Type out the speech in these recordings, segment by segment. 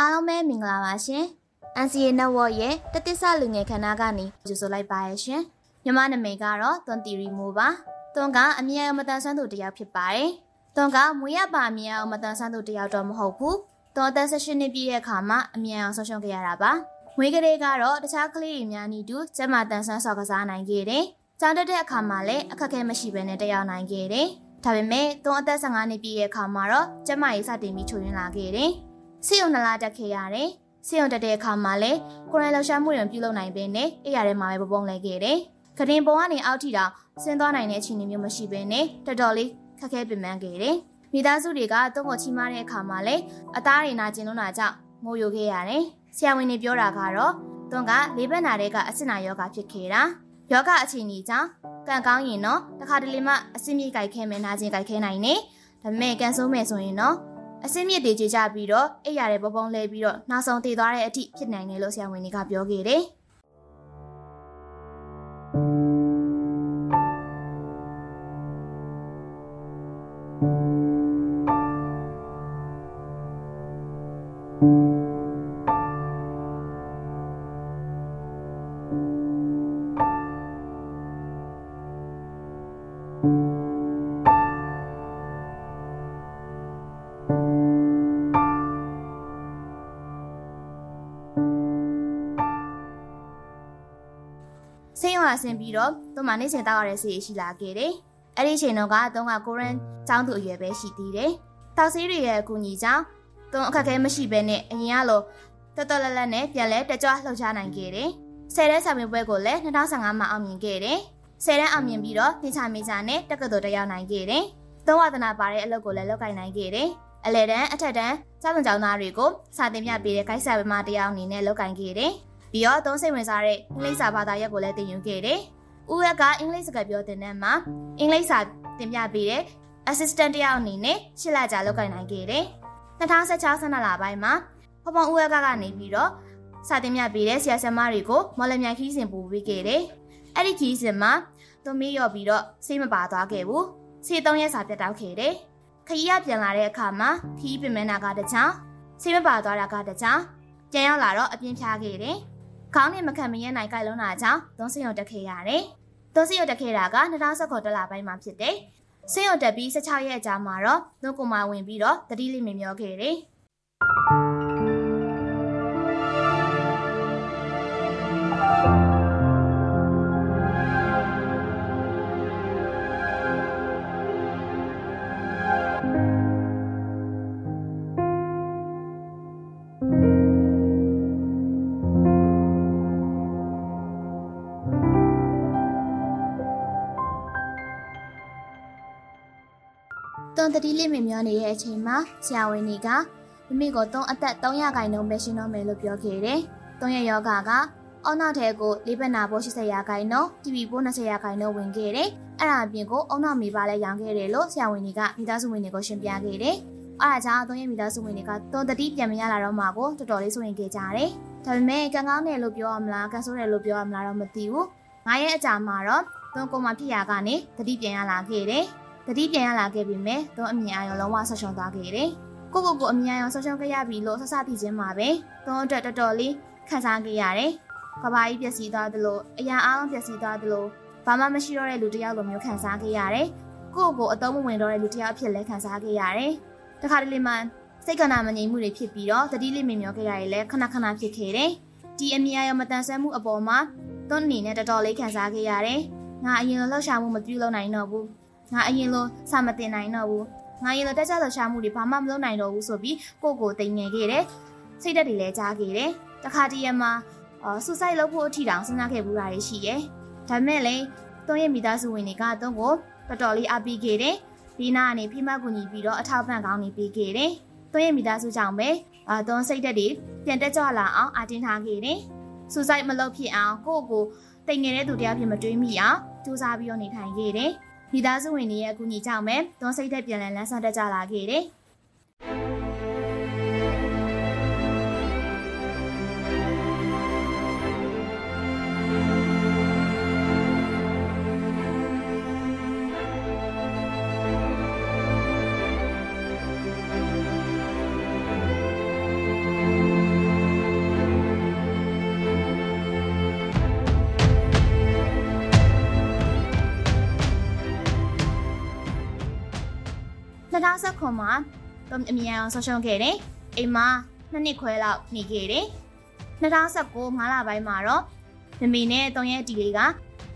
အားလုံးပဲမင်္ဂလာပါရှင်။ NCA Network ရဲ့တသစ္စာလူငယ်ခန္ဓာကနေကြိုဆိုလိုက်ပါရရှင်။မြန်မာနာမည်ကတော့သွန်တီရီမိုးပါ။သွန်ကအမြဲအမတန်ဆန်းသူတစ်ယောက်ဖြစ်ပါတယ်။သွန်ကမွေးရပါအမြဲအမတန်ဆန်းသူတစ်ယောက်တော့မဟုတ်ဘူး။သွန်အသက်16နှစ်ပြည့်ရဲ့အခါမှာအမြဲအောင်ဆုံးရှုံးခဲ့ရတာပါ။မွေးကလေးကတော့တခြားကလေးတွေများနီတူကျမတန်ဆန်းစော်ကစားနိုင်ခဲ့တယ်။ကျောင်းတက်တဲ့အခါမှာလည်းအခက်အခဲမရှိဘဲနဲ့တက်ရောက်နိုင်ခဲ့တယ်။ဒါပေမဲ့သွန်အသက်15နှစ်ပြည့်ရဲ့အခါမှာတော့ကျမရေးစတင်ပြီးချိုးယွင်းလာခဲ့တယ်။ စိတ်ုံနှလားတက်ခဲ့ရတယ်။စိတ်ုံတက်တဲ့အခါမှာလည်းကိုရိုင်းလောက်ရှားမှုတွေပြုလုပ်နိုင်ပင်နဲ့အဲ့ရတဲ့မှာပဲပပုံလဲခဲ့တယ်။ခရင်ပုံကနေအောက်ထိတောင်ဆင်းသွားနိုင်တဲ့အခြေအနေမျိုးမရှိဘဲနဲ့တော်တော်လေးခက်ခဲပင်ပန်းခဲ့တယ်။မိသားစုတွေကတုံးကိုချီးမားတဲ့အခါမှာလည်းအသားတွေနာကျင်လို့နာကြောင့်ငိုယိုခဲ့ရတယ်။ဆရာဝန်တွေပြောတာကတော့တွန်းကလေးဘက်နာတဲ့ကအဆစ်နာယောဂဖြစ်ခဲ့တာ။ယောဂအခြေအနေကြောင့်ကံကောင်းရင်တော့တခါတလေမှအဆစ်မြေကြိုက်ခဲမယ်နာကျင်ကြိုက်ခဲနိုင်နေ။ဒါပေမဲ့ကန်ဆိုးမယ်ဆိုရင်တော့ အစင်းမြစ်တွေကြေကြပြီးတော့အိပ်ရတဲ့ပုံပုံလဲပြီးတော့နောက်ဆုံးတည်သွားတဲ့အထိဖြစ်နိုင်တယ်လို့ဆရာဝန်တွေကပြောခဲ့တယ်။ ဆေးရုံကဆင်းပြီးတော့သူ့မှာနေစဉ်တောက်ရတဲ့ဆေးရှိလာခဲ့တယ်။အဲ့ဒီချိန်တော့ကသူကကိုရန်ចောင်းသူအရွယ်ပဲရှိသေးတယ်။တောက်ဆေးတွေရဲ့အကူအညီကြောင့်သူအခက်အခဲမရှိဘဲနဲ့အရင်ကလိုတော်တော်လက်လက်နဲ့ပြန်လဲတကြွလှုပ်ရှားနိုင်ခဲ့တယ်။ဆယ်တဲ့ဆာမင်ပွဲကိုလည်း2015မှာအောင်မြင်ခဲ့တယ်။ဆယ်တဲ့အောင်မြင်ပြီးတော့တင်ချမေစာနဲ့တက္ကသိုလ်တက်ရောက်နိုင်ခဲ့တယ်။သုံးဝဒနာပါတဲ့အလုပ်ကိုလည်းလုပ်ကိုင်နိုင်ခဲ့တယ်။အလဲတန်းအထက်တန်းကျောင်းကျောင်းသားတွေကိုစာသင်ပြပေးတဲ့ဂိုက်ဆာပမာတရားအနေနဲ့လုပ်ကိုင်ခဲ့တယ်။ ပြီးတော့သုံးစိတ်ဝင်စားတဲ့အင်္ဂလိပ်စာဘာသာရပ်ကိုလည်းသင်ယူခဲ့တယ်။ဦးရကအင်္ဂလိပ်စကားပြောတဲ့နဲ့မှာအင်္ဂလိပ်စာသင်ပြပေးတဲ့ assistant တယောက်အနေနဲ့ရှစ်လကြာလုပ်ကိုင်နိုင်ခဲ့တယ်။2016ဆန္ဒလပိုင်းမှာဖဖဦးရကကနေပြီးတော့စာသင်ပြပေးတဲ့ဆရာဆရာမတွေကိုမော်လမြိုင်ခီးစဉ်ပို့ပေးခဲ့တယ်။အဲ့ဒီခီးစဉ်မှာသူမေးရော့ပြီးတော့စိတ်မပါသွားခဲ့ဘူး။စေသုံးရက်စာပြတ်တောက်ခဲ့တယ်။ခရီးရပြန်လာတဲ့အခါမှာခီးပင်မနာကတခြားစိတ်မပါသွားတာကတခြားပြန်ရောက်လာတော့အပြင်းဖြားခဲ့တယ်။ ခေါင်းနဲ့မခံမရနိုင်ကြိုက်လုံးတာကြောင့်သုံးစင်ရုံတက်ခဲ့ရတယ်။သုံးစင်ရုံတက်ခဲ့တာက2019တလပိုင်းမှာဖြစ်တယ်။စင်ရုံတက်ပြီး16ရက်ကြာမှာတော့နှုတ်ကိုမဝင်ပြီးတော့တတိလိမင်မျောခဲ့တယ်။ တွန်တတိလေးမင်များနေတဲ့အချိန်မှာဆရာဝန်တွေကမိမိကိုသုံးအသက်300ခိုင်နှုန်းပဲရှင်းတော့မယ်လို့ပြောခဲ့တယ်။သုံးရယောဂကအောက်နောက်ထဲကိုလေးဘက်နာပိုး80ရာခိုင်နှုန်း TV ပိုး20ရာခိုင်နှုန်းဝင်ခဲ့တယ်။အဲ့ဒါအပြင်ကိုအုံနောက်မိပါလဲရောင်းခဲ့တယ်လို့ဆရာဝန်တွေကမိသားစုဝင်တွေကိုရှင်းပြခဲ့တယ်။အားအကြောင်းသုံးရမိသားစုဝင်တွေကတွန်တတိပြန်မရလာတော့မှကိုတော်တော်လေးဆိုရင်ခဲ့ကြတယ်။ဒါပေမဲ့ကံကောင်းတယ်လို့ပြောရမလားကံဆိုးတယ်လို့ပြောရမလားတော့မသိဘူး။ငါရဲ့အကြာမှာတော့သွန်ကုန်မှာဖြစ်ရာကနေတတိပြန်ရလာခဲ့တယ်။ တတိပြန်ရလာခဲ့ပြီမဲ့သူအမြင်အာရုံလုံးဝဆော့ရှုံသွားခဲ့တယ်။ကိုကိုကိုအမြင်အာရုံဆော့ရှုံခဲ့ရပြီလို့ဆဆသိချင်းမှာပဲသူအတွက်တော်တော်လေးခံစားခဲ့ရတယ်။ကဘာကြီးပျက်စီးသွားသလိုအရာအားလုံးပျက်စီးသွားသလိုဘာမှမရှိတော့တဲ့လူတစ်ယောက်လိုမျိုးခံစားခဲ့ရတယ်။ကိုကိုအတုံးမဝင်တော့တဲ့လူတစ်ယောက်အဖြစ်လည်းခံစားခဲ့ရတယ်။တခါတလေမှစိတ်ကနာမငြိမ်မှုတွေဖြစ်ပြီးတော့တတိလေးမင်မျောခဲ့ရတယ်လည်းခဏခဏဖြစ်ခဲ့တယ်။ဒီအမြင်အာရုံမတန်ဆွမ်းမှုအပေါ်မှာသူအနေနဲ့တော်တော်လေးခံစားခဲ့ရတယ်။ငါအရင်လိုလှောက်ရှာမှုမပြုလုပ်နိုင်တော့ဘူး။ ငါအရင်လိုစာမတင်နိုင်တော့ဘူးငါရင်လိုတက်ကြလှရှာမှုတွေဘာမှမလုပ်နိုင်တော့ဘူးဆိုပြီးကိုကိုတိမ်ငယ်ခဲ့တယ်စိတ်ဓာတ်တွေလည်းကြားခဲ့တယ်တခါတည်းရမှာအော်ဆူဆိုက်လုပ်ဖို့အထီတောင်စဉ်းစားခဲ့ဘူးတာတွေရှိရဲ့ဒါပေမဲ့လည်းတွန်းရဲ့မိသားစုဝင်တွေကတွန်းကိုတော်တော်လေးအားပေးခဲ့တယ်ဒီနာကနေဖိမကူညီပြီးတော့အထောက်ပံ့ကောင်းနေပေးခဲ့တယ်တွန်းရဲ့မိသားစုကြောင့်ပဲအာတွန်းစိတ်ဓာတ်တွေပြန်တက်ကြလာအောင်အတင်းထားခဲ့တယ်ဆူဆိုက်မလုပ်ဖြစ်အောင်ကိုကိုတိမ်ငယ်တဲ့သူတယောက်ဖြစ်မတွေးမိအောင်စူးစမ်းပြီးတော့နေထိုင်ခဲ့တယ် မိသားစုဝင်တွေရဲ့အကူအညီကြောင့်ပဲသွန်စိတ်သက်ပြန်လည်လန်းဆန်းတက်ကြလာခဲ့တယ် 2019မှာသူအမြင်အောင်ဆုံးရှုံးခဲ့တယ်။အိမ်မှာနှစ်နှစ်ခွဲလောက်နေခဲ့တယ်။2019ငါးလပိုင်းမှာတော့မမီနဲ့တုံရဲ့ဒီလေးက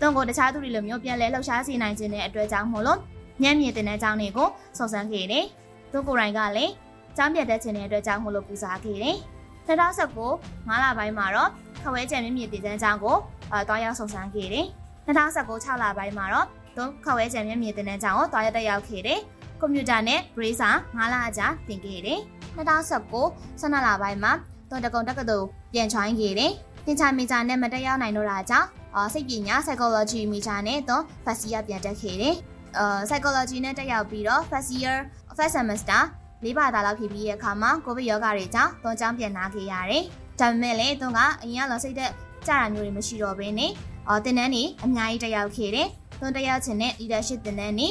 တုံကိုတခြားသူတွေလိုမျိုးပြန်လဲလှုပ်ရှားစေနိုင်ခြင်းတဲ့အတွက်ကြောင့်မို့လို့ညံ့မြင့်တဲ့အကြောင်းတွေကိုစုံစမ်းခဲ့တယ်။သူကိုယ်တိုင်ကလည်းကြောင်းပြတ်တဲ့ခြင်းတဲ့အတွက်ကြောင့်မို့လို့ပူဇော်ခဲ့တယ်။2019ငါးလပိုင်းမှာတော့ခဝဲကျန်မြင့်မြင့်တည်တဲ့အကြောင်းကိုအဲတွားရောက်စုံစမ်းခဲ့တယ်။2019 6လပိုင်းမှာတော့သူခဝဲကျန်မြင့်မြင့်တည်တဲ့အကြောင်းကိုတွားရောက်တက်ရောက်ခဲ့တယ်။ ကွန်ပျူတာနဲ့ Bracer 9လအကြာသင်ခဲ့တယ်။2019 12လပိုင်းမှာတွန်တကုံတက္ကသိုလ်ပြန်ချိုင်းခဲ့တယ်။သင်္ချာမီဂျာနဲ့မတက်ရောက်နိုင်တော့တာကြောင့်စိတ်ပညာ psychology မီဂျာနဲ့တော့ first year ပြန်တက်ခဲ့တယ်။အာ psychology နဲ့တက်ရောက်ပြီးတော့ first year first semester လေးပါတာလောက်ဖြစ်ပြီးရဲ့အခါမှာကိုဗစ်ရောဂါတွေကြောင့်သွန်ချောင်းပြန်နာခဲ့ရတယ်။ဒါပေမဲ့လည်းသူကအရင်ကလောစိတ်သက်ကြတာမျိုးတွေမရှိတော့ဘဲနဲ့အော်တင်တန်းနေအများကြီးတက်ရောက်ခဲ့တယ်။သွန်တက်ရောက်ခြင်းနဲ့ leadership တင်တန်းနေ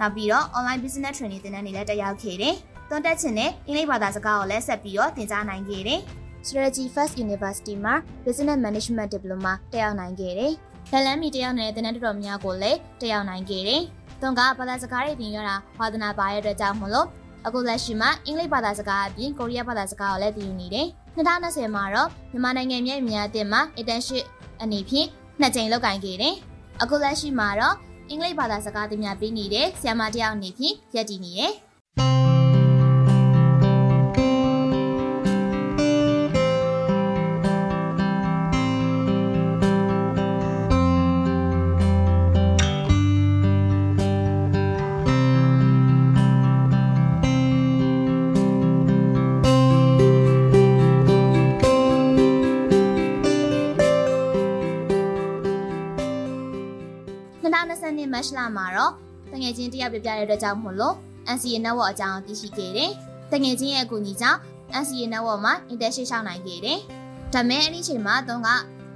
နောက်ပြီးတော့ online business training တင်တန်းနေလည်းတက်ရောက်ခဲ့တယ်။သွန်တက်ခြင်းနဲ့အင်္ဂလိပ်ဘာသာစကားကိုလည်းဆက်ပြီးတော့သင်ကြားနိုင်ခဲ့တယ်။ Strategy First University မှာ Business Management Diploma တက်ရောက်နိုင်ခဲ့တယ်။လက်လန်းမီတက်ရောက်နေတဲ့တင်တန်းတော်များကိုလည်းတက်ရောက်နိုင်ခဲ့တယ်။သွန်ကဘာသာစကားတွေသင်ရတာဝါသနာပါရဲ့အတွက်ကြောင့်မလို့အခုလက်ရှိမှာအင်္ဂလိပ်ဘာသာစကားအပြင်ကိုရီးယားဘာသာစကားကိုလည်းသင်ယူနေတယ်။2020မှာတော့မြန်မာနိုင်ငံမြေအများအသင်းမှာ internship အနေဖြင့်နှစ်ကြိမ်လုပ်ကိုင်ခဲ့တယ်။အခုလက်ရှိမှာတော့ အင်္ဂလိပ်ဘာသာစကားသင်များပေးနေတဲ့ဆရာမတယောက်အနေဖြင့်ရည်တည်နေတယ်။ 2020နှစ်မတ်လမှာတော့တငယ်ချင်းတယောက်ပြပြတဲ့အတွက်ကြောင့်မို့လို့ NCA network အကြောင်းသိရှိခဲ့တယ်။တငယ်ချင်းရဲ့အကူအညီကြောင့် NCA network မှာ internship ရှောက်နိုင်ခဲ့တယ်။ဒါမဲ့အဲ့ဒီချိန်မှာတုန်းက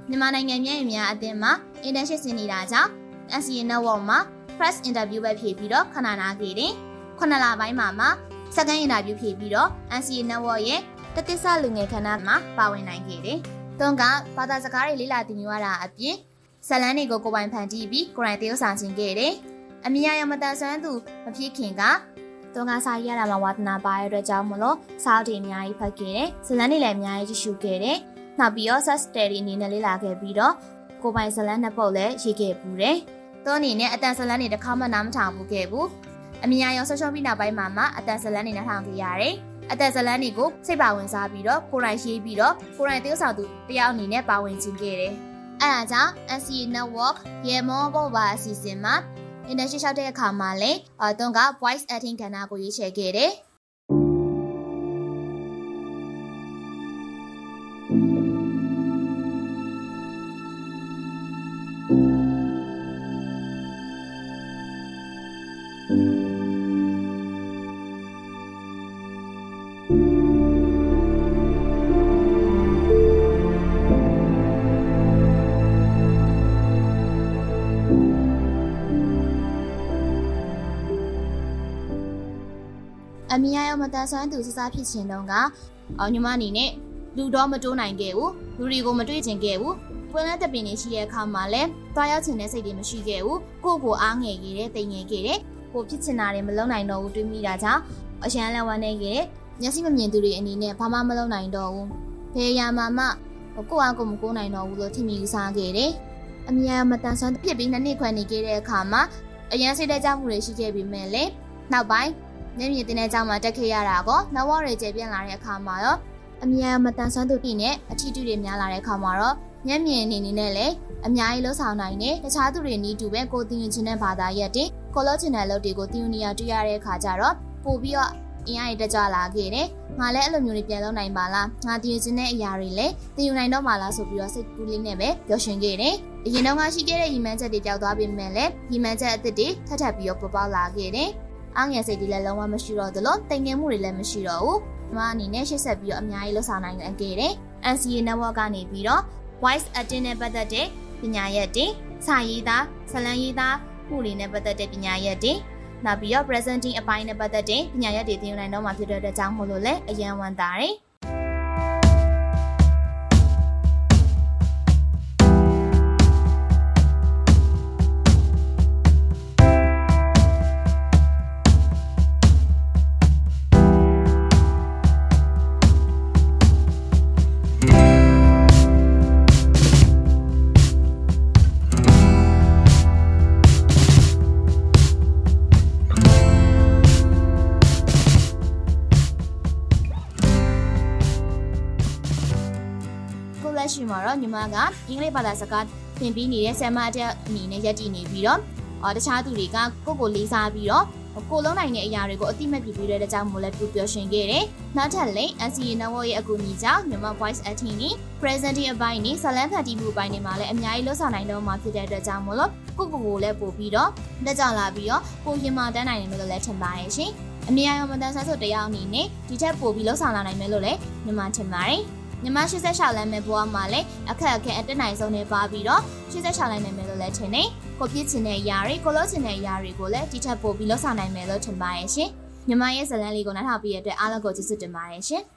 မြန်မာနိုင်ငံပြည်အများအသင်းမှာ internship ဆင်းနေတာကြောင့် NCA network မှာ press interview ပဲဖြေပြီးတော့ခဏနာခဲ့တယ်။ခုနလပိုင်းမှာမှ second interview ဖြေပြီးတော့ NCA network ရဲ့တတိဆလူငယ်ခန္ဓာမှာပါဝင်နိုင်ခဲ့တယ်။တုန်းကဘာသာစကားတွေလေ့လာသင်ယူရတာအပြင် ဇလန်းတွေကိုကိုပိုင်ဖန်တီးပြီးကိုရိုင်းတေးဥဆောင်ခြင်းခဲ့တယ်။အမြအယမတန်ဆွမ်းသူမဖြစ်ခင်ကတုံးကစာရေးရတာမှာဝါသနာပါတဲ့အတွက်ကြောင့်မလို့စာအုပ်တွေအများကြီးဖတ်ခဲ့တယ်။ဇလန်းတွေလည်းအများကြီးကြည့်ရှုခဲ့တယ်။နောက်ပြီးတော့ set study အနေနဲ့လေ့လာခဲ့ပြီးတော့ကိုပိုင်ဇလန်းနှစ်ပုတ်လည်းရေးခဲ့ပူတယ်။တောအနေနဲ့အတန်ဇလန်းတွေတစ်ခါမှနားမထောင်ဘူးခဲ့ဘူး။အမြအယဆော့ဆော့ပြီးနောက်ပိုင်းမှာမှအတန်ဇလန်းတွေနားထောင်ခဲ့ရတယ်။အသက်ဇလန်းတွေကိုစိတ်ပါဝင်စားပြီးတော့ကိုရိုင်းရေးပြီးတော့ကိုရိုင်းတေးဆောင်သူတယောက်အနေနဲ့ပါဝင်ခြင်းခဲ့တယ်။ အဲဒါကြောင့် NCA Network ရေမောပေါ်ပါအစီအစဉ်မှာ internship လျှောက်တဲ့အခါမှာလည်းအသွန်က voice acting ကဏ္ဍကိုရွေးချယ်ခဲ့တယ် အမြရောမတန်ဆွမ်းသူစစားဖြစ်ခြင်းတုန်းကအော်ညီမအနေနဲ့လူတော့မတိုးနိုင်ခဲ့ဘူးလူတွေကိုမတွေ့ချင်ခဲ့ဘူးပွင့်လန်းတပင်နေရှိတဲ့အခါမှာလည်းတွားရောက်ချင်တဲ့စိတ်တွေမရှိခဲ့ဘူးကိုယ့်ကိုအားငယ်ခဲ့တဲ့တိမ်ငယ်ခဲ့တဲ့ကိုဖြစ်ချင်တာတွေမလုပ်နိုင်တော့ဘူးတွေးမိတာကြောင့်အရှမ်းလန်ဝမ်းနေခဲ့တဲ့မျက်စိမမြင်သူတွေအနေနဲ့ဘာမှမလုပ်နိုင်တော့ဘူးဘယ်ရာမှာမှကိုယ့်အားကိုယ်မကိုးနိုင်တော့ဘူးလို့ထင်မြင်ယူဆခဲ့တယ်အမြဲမတန်ဆွမ်းပြစ်ပြီးနှစ်နှစ်ခွဲနေခဲ့တဲ့အခါမှာအရန်စိတ်တကြမှုတွေရှိခဲ့ပြီးမဲ့လေနောက်ပိုင်း မျက်မြင်တင်တဲ့ကြောင့်မှတက်ခဲ့ရတာကောနောက်ဝရကျေပြန့်လာတဲ့အခါမှာရောအမြန်မတန်ဆွမ်းသူတိနဲ့အထီးတူတွေများလာတဲ့အခါမှာတော့မျက်မြင်အနေနဲ့လည်းအများကြီးလှုပ်ဆောင်နိုင်တယ်တခြားသူတွေနီးတူပဲကိုတင်ရင်ချင်းတဲ့ဘာသာရက်တွေကိုလောချင်တဲ့လုပ်တွေကိုတင်ယူနေရတွေ့ရတဲ့အခါကျတော့ပို့ပြီးတော့အင်အားရတက်ကြလာခဲ့တယ်။ငါလည်းအဲ့လိုမျိုးတွေပြန်လုပ်နိုင်ပါလား။ငါတည်ယူခြင်းတဲ့အရာတွေလည်းတည်ယူနိုင်တော့မှာလားဆိုပြီးတော့စိတ်ကူးလေးနဲ့ပဲပျော်ရွှင်ခဲ့တယ်။အရင်တော့ငါရှိခဲ့တဲ့ရီမန်းချက်တွေကြောက်သွားပေမဲ့လည်းရီမန်းချက်အသစ်တွေထပ်ထပ်ပြီးတော့ပေါ်ပေါက်လာခဲ့တယ်။ အားငယ်စိတ်တွေလည်းလုံးဝမရှိတော့သလိုတိမ်ငယ်မှုတွေလည်းမရှိတော့ဘူး။ကျွန်မအနေနဲ့ရှေ့ဆက်ပြီးတော့အများကြီးလှုပ်ဆောင်နိုင်ခဲ့တယ်။ NCA network ကနေပြီးတော့ voice acting နဲ့ပတ်သက်တဲ့ပညာရပ်တွေစာရေးသားဇလံရေးသားမှုတွေနဲ့ပတ်သက်တဲ့ပညာရပ်တွေနောက်ပြီးတော့ presenting အပိုင်းနဲ့ပတ်သက်တဲ့ပညာရပ်တွေသင်ယူနိုင်တော့မှာဖြစ်တဲ့အတွက်ကြောင့်မို့လို့လည်းအယံဝန်တာတယ် တော့ညီမကအင်္ဂလိပ်ဘာသာစကားသင်ပြီးနေတဲ့ဆရာမအတက်အနေနဲ့ရက်တည်နေပြီးတော့အော်တခြားသူတွေကကိုကိုလေးစားပြီးတော့ကိုလုံးနိုင်တဲ့အရာတွေကိုအတိမတ်ပြပြီးတဲ့အကြောင်းမို့လဲပြပြောရှင်ခဲ့တယ်။နောက်ထပ်လည်း NCA Network ရဲ့အကူအညီကြောင့်မြန်မာ Voice Acting နဲ့ Presenting အပိုင်းနဲ့ဇလန်းဖတ်တီးမှုအပိုင်းတွေမှာလည်းအများကြီးလှုပ်ဆောင်နိုင်တော့မှာဖြစ်တဲ့အတွက်ကြောင့်မို့လို့ကိုကိုကိုလည်းပို့ပြီးတော့တက်ကြလာပြီးတော့ကိုရင်မာတန်းနိုင်တယ်လို့လည်းထင်ပါတယ်ရှင်။အမြဲတမ်းမတန်းဆန်းဆိုတရားအနေနဲ့ဒီထက်ပိုပြီးလှုပ်ဆောင်လာနိုင်မယ်လို့လည်းညီမထင်ပါတယ်။ ညီမ86လမ်းမဲ့ဘွားမှာလည်းအခက်အခဲအတက်နိုင်ဆုံးနေပါပြီးတော့86လမ်းနိုင်မယ်လို့လည်းထင်နေကိုပြစ်ချင်တဲ့အရာတွေကိုလို့ချင်တဲ့အရာတွေကိုလည်းဒီထက်ပိုပြီးလှုပ်ဆောင်နိုင်မယ်လို့ထင်ပါရဲ့ရှင်။ညီမရဲ့ဇလန်းလေးကိုနားထောင်ပြီးရတဲ့အားလုံးကိုကျေးဇူးတင်ပါတယ်ရှင်။